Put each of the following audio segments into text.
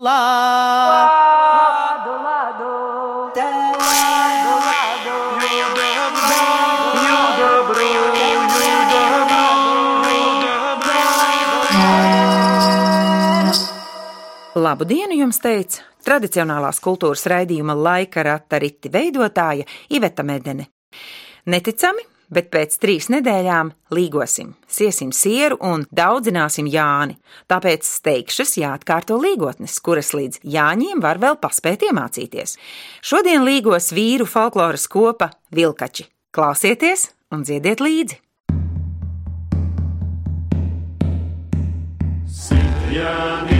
Lado, lado, lado, Labu dienu jums teica tradicionālās kultūras raidījuma laika rata riti veidotāja Iveta Medene. Neticami, bet pēc trīs nedēļām līgosim, siesim sieru un daudzināsim Jāni. Tāpēc steigšas jāatkārto līgotnes, kuras līdz Jāņiem var vēl paspēt iemācīties. Šodien līgos vīru folkloras kopa Vilkači. Klausieties un dziediet līdzi! Janīti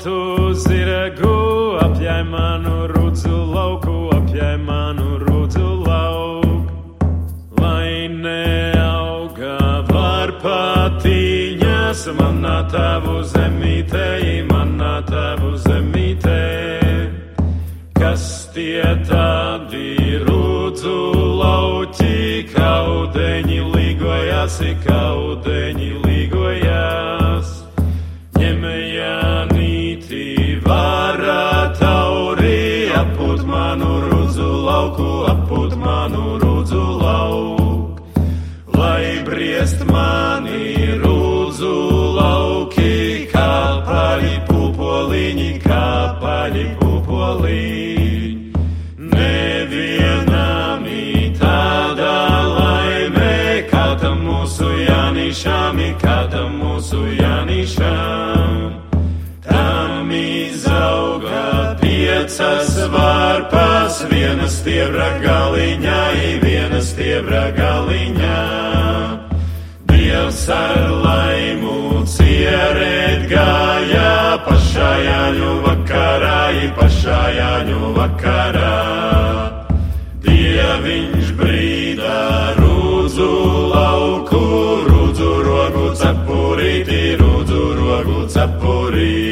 baltu ziragu, apjai manu rudzu lauku, apjai manu rudzu lauku. Lai neauga varpatiņas, manā tavu zemītē, manā tavu zemītē. Kas tie tādi rudzu lauķi, kaudeņi līgojas, kaudeņi līgojas. Briest mani rudzu lauki, kāpaļi pupoliņi, kāpaļi pupoliņi. Nevienam tāda laime, kā tam mūsu Jānišām, kā tam mūsu Jānišām. Tam izauga piecas varpas, viena stiebra galiņā, viena stiebra galiņā. Dievs ar laimu cierēt gāja pašā jāņu vakarā, pašā jāņu vakarā. Dieviņš brīdā rūdzu lauku, rūdzu rogu cepurīti, rūdzu rogu cepurīti.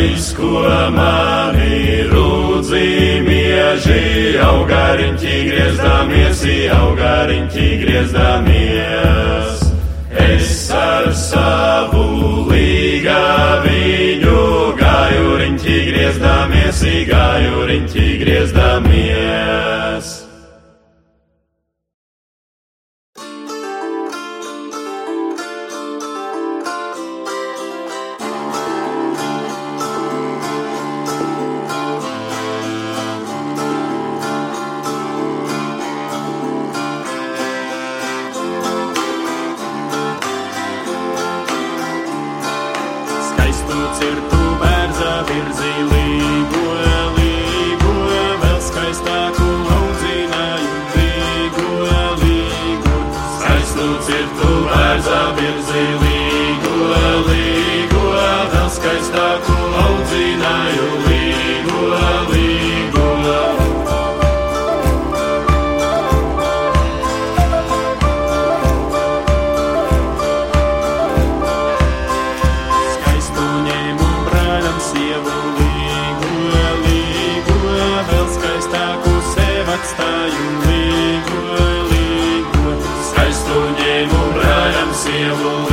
Tais, kuo mani rūdzi mieži, augariņķi griezdamies, augariņķi griezdamies. Es ar savu līgā viņu gājuriņķi griezdamies, gājuriņķi griezdamies. ser tú. Searle.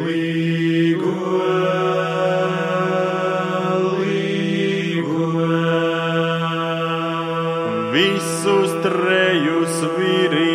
Līgo. Visus trejus virināja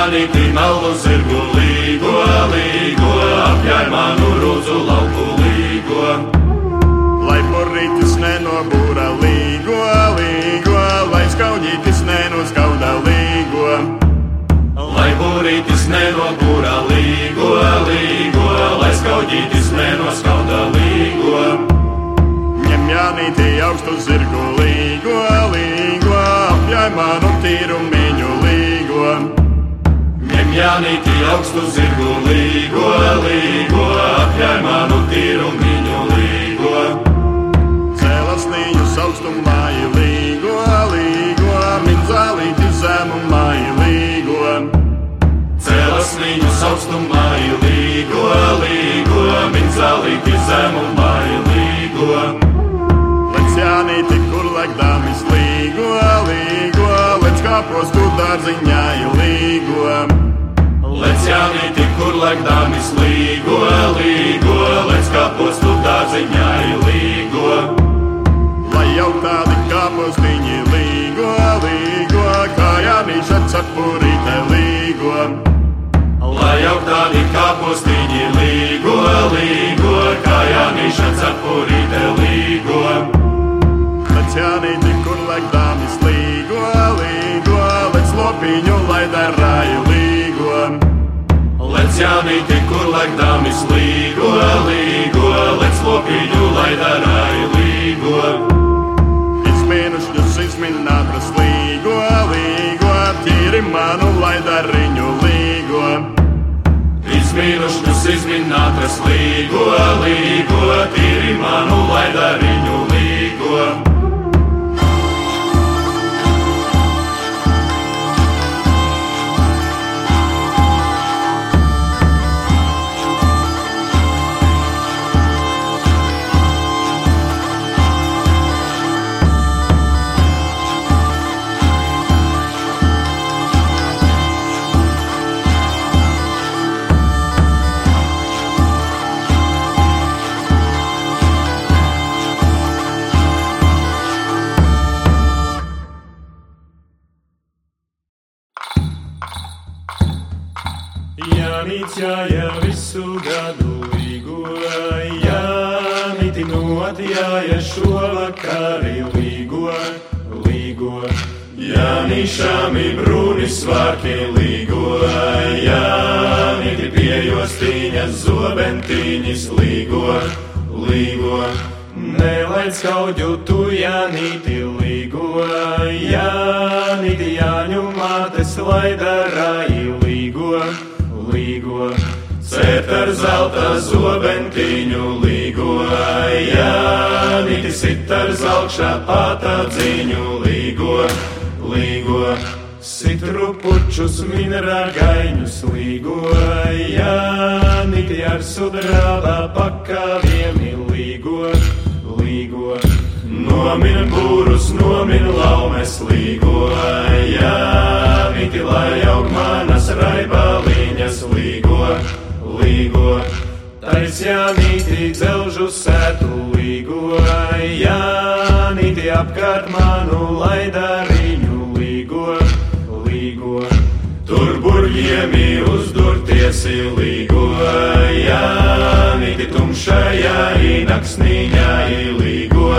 Jānīti melnu zirgu līgo, līgo, apjāj manu rūdzu lauku līgo. Lai porītis nenobūra līgo, līgo, lai skaudītis nenoskauda līgo. Lai būrītis nenobūra līgo, līgo, lai skaudītis nenoskauda līgo. Ņem Jānīti augstu zirgu līgo, līgo, apjāj manu tīrumiņu līgo. Ņem Jānīti augstu zirgu līgo, līgo, apjāj manu tīrumiņu līgo. Cēlasnīju augstumā līgo, līgo, min zālīti zemumā līgo. Cēlasniņu augstumā līgo, līgo, min zālīti zemumā līgo. Lec Jānīti, kur lekdāmis līgo, līgo, lec kāpos tu dārziņā līgo. Lec Jānīti, kur lekdāmis līgo, līgo, lec kā postu dārziņā ir līgo. Lai jau tādi kāpostiņi līgo, līgo, kā Jānīša cepurīte līgo. Lai jau tādi kāpostiņi līgo, līgo, kā Jānīša līgo, līgo, tīri manu laidariņu līgo. Brūni svārki līgo, Jāniti piejostīņas zobentiņas līgo, līgo. Nelaid skaudju tu, Jānīti līgo, Jānīti jāņu mātes laidarāji līgo, līgo. Cēt ar zelta zobentiņu līgo, Jānīti sit ar zelkšā patadziņu līgo, līgo. Sitru pučus minerāgaņus līgo, Jānīti ar sudrabā pakāviem līgo, līgo. Nomin būrus, nomin laumes līgo, Jānīti, lai aug manas raibaliņas līgo, līgo. Tais Jānīti dzelžu sētu līgo, Jānīti apkārt manu laidariņu burļiemi uzdurtiesi līgo, Jānīti tumšajā inaksnīņā līgo,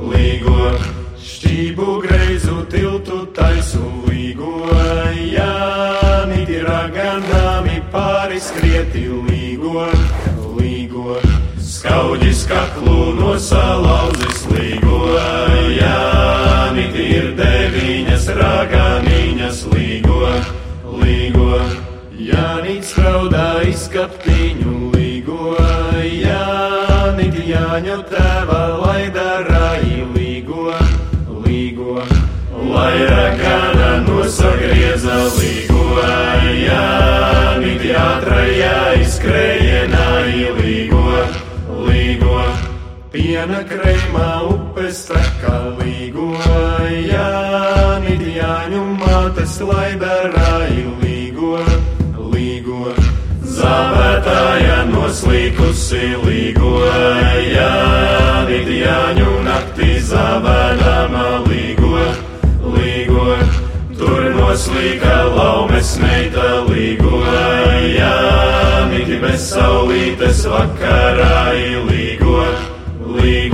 līgo. Šķību greizu tiltu taisu līgo, Jānīti raganāmi pāri skrieti līgo, līgo. Skaudis kaklu no salauzes līgo, izskaptiņu līgo, Jānīti jāņa tēva laidarāji līgo, līgo. Lai ragana nosagrieza līgo, Jānīti ātrajā izskrējienā līgo, līgo. Piena kreimā upes teka līgo, Jānīti jāņu mātes laidarāji līgo, līgo. Zavētāja noslīkusi līgo, Jānīti jāņu naktī zavēdama līgo, līgo. Tur noslīka laumes meita līgo, Jānīti bez saulītes vakarā līgo, līgo.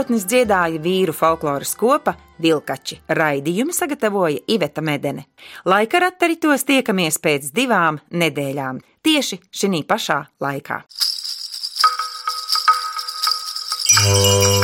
Liegotnis dziedāja vīru folkloras kopa Vilkači. Raidījumu sagatavoja Iveta Medene. Laika rataritos tiekamies pēc divām nedēļām, tieši šī pašā laikā. Oh.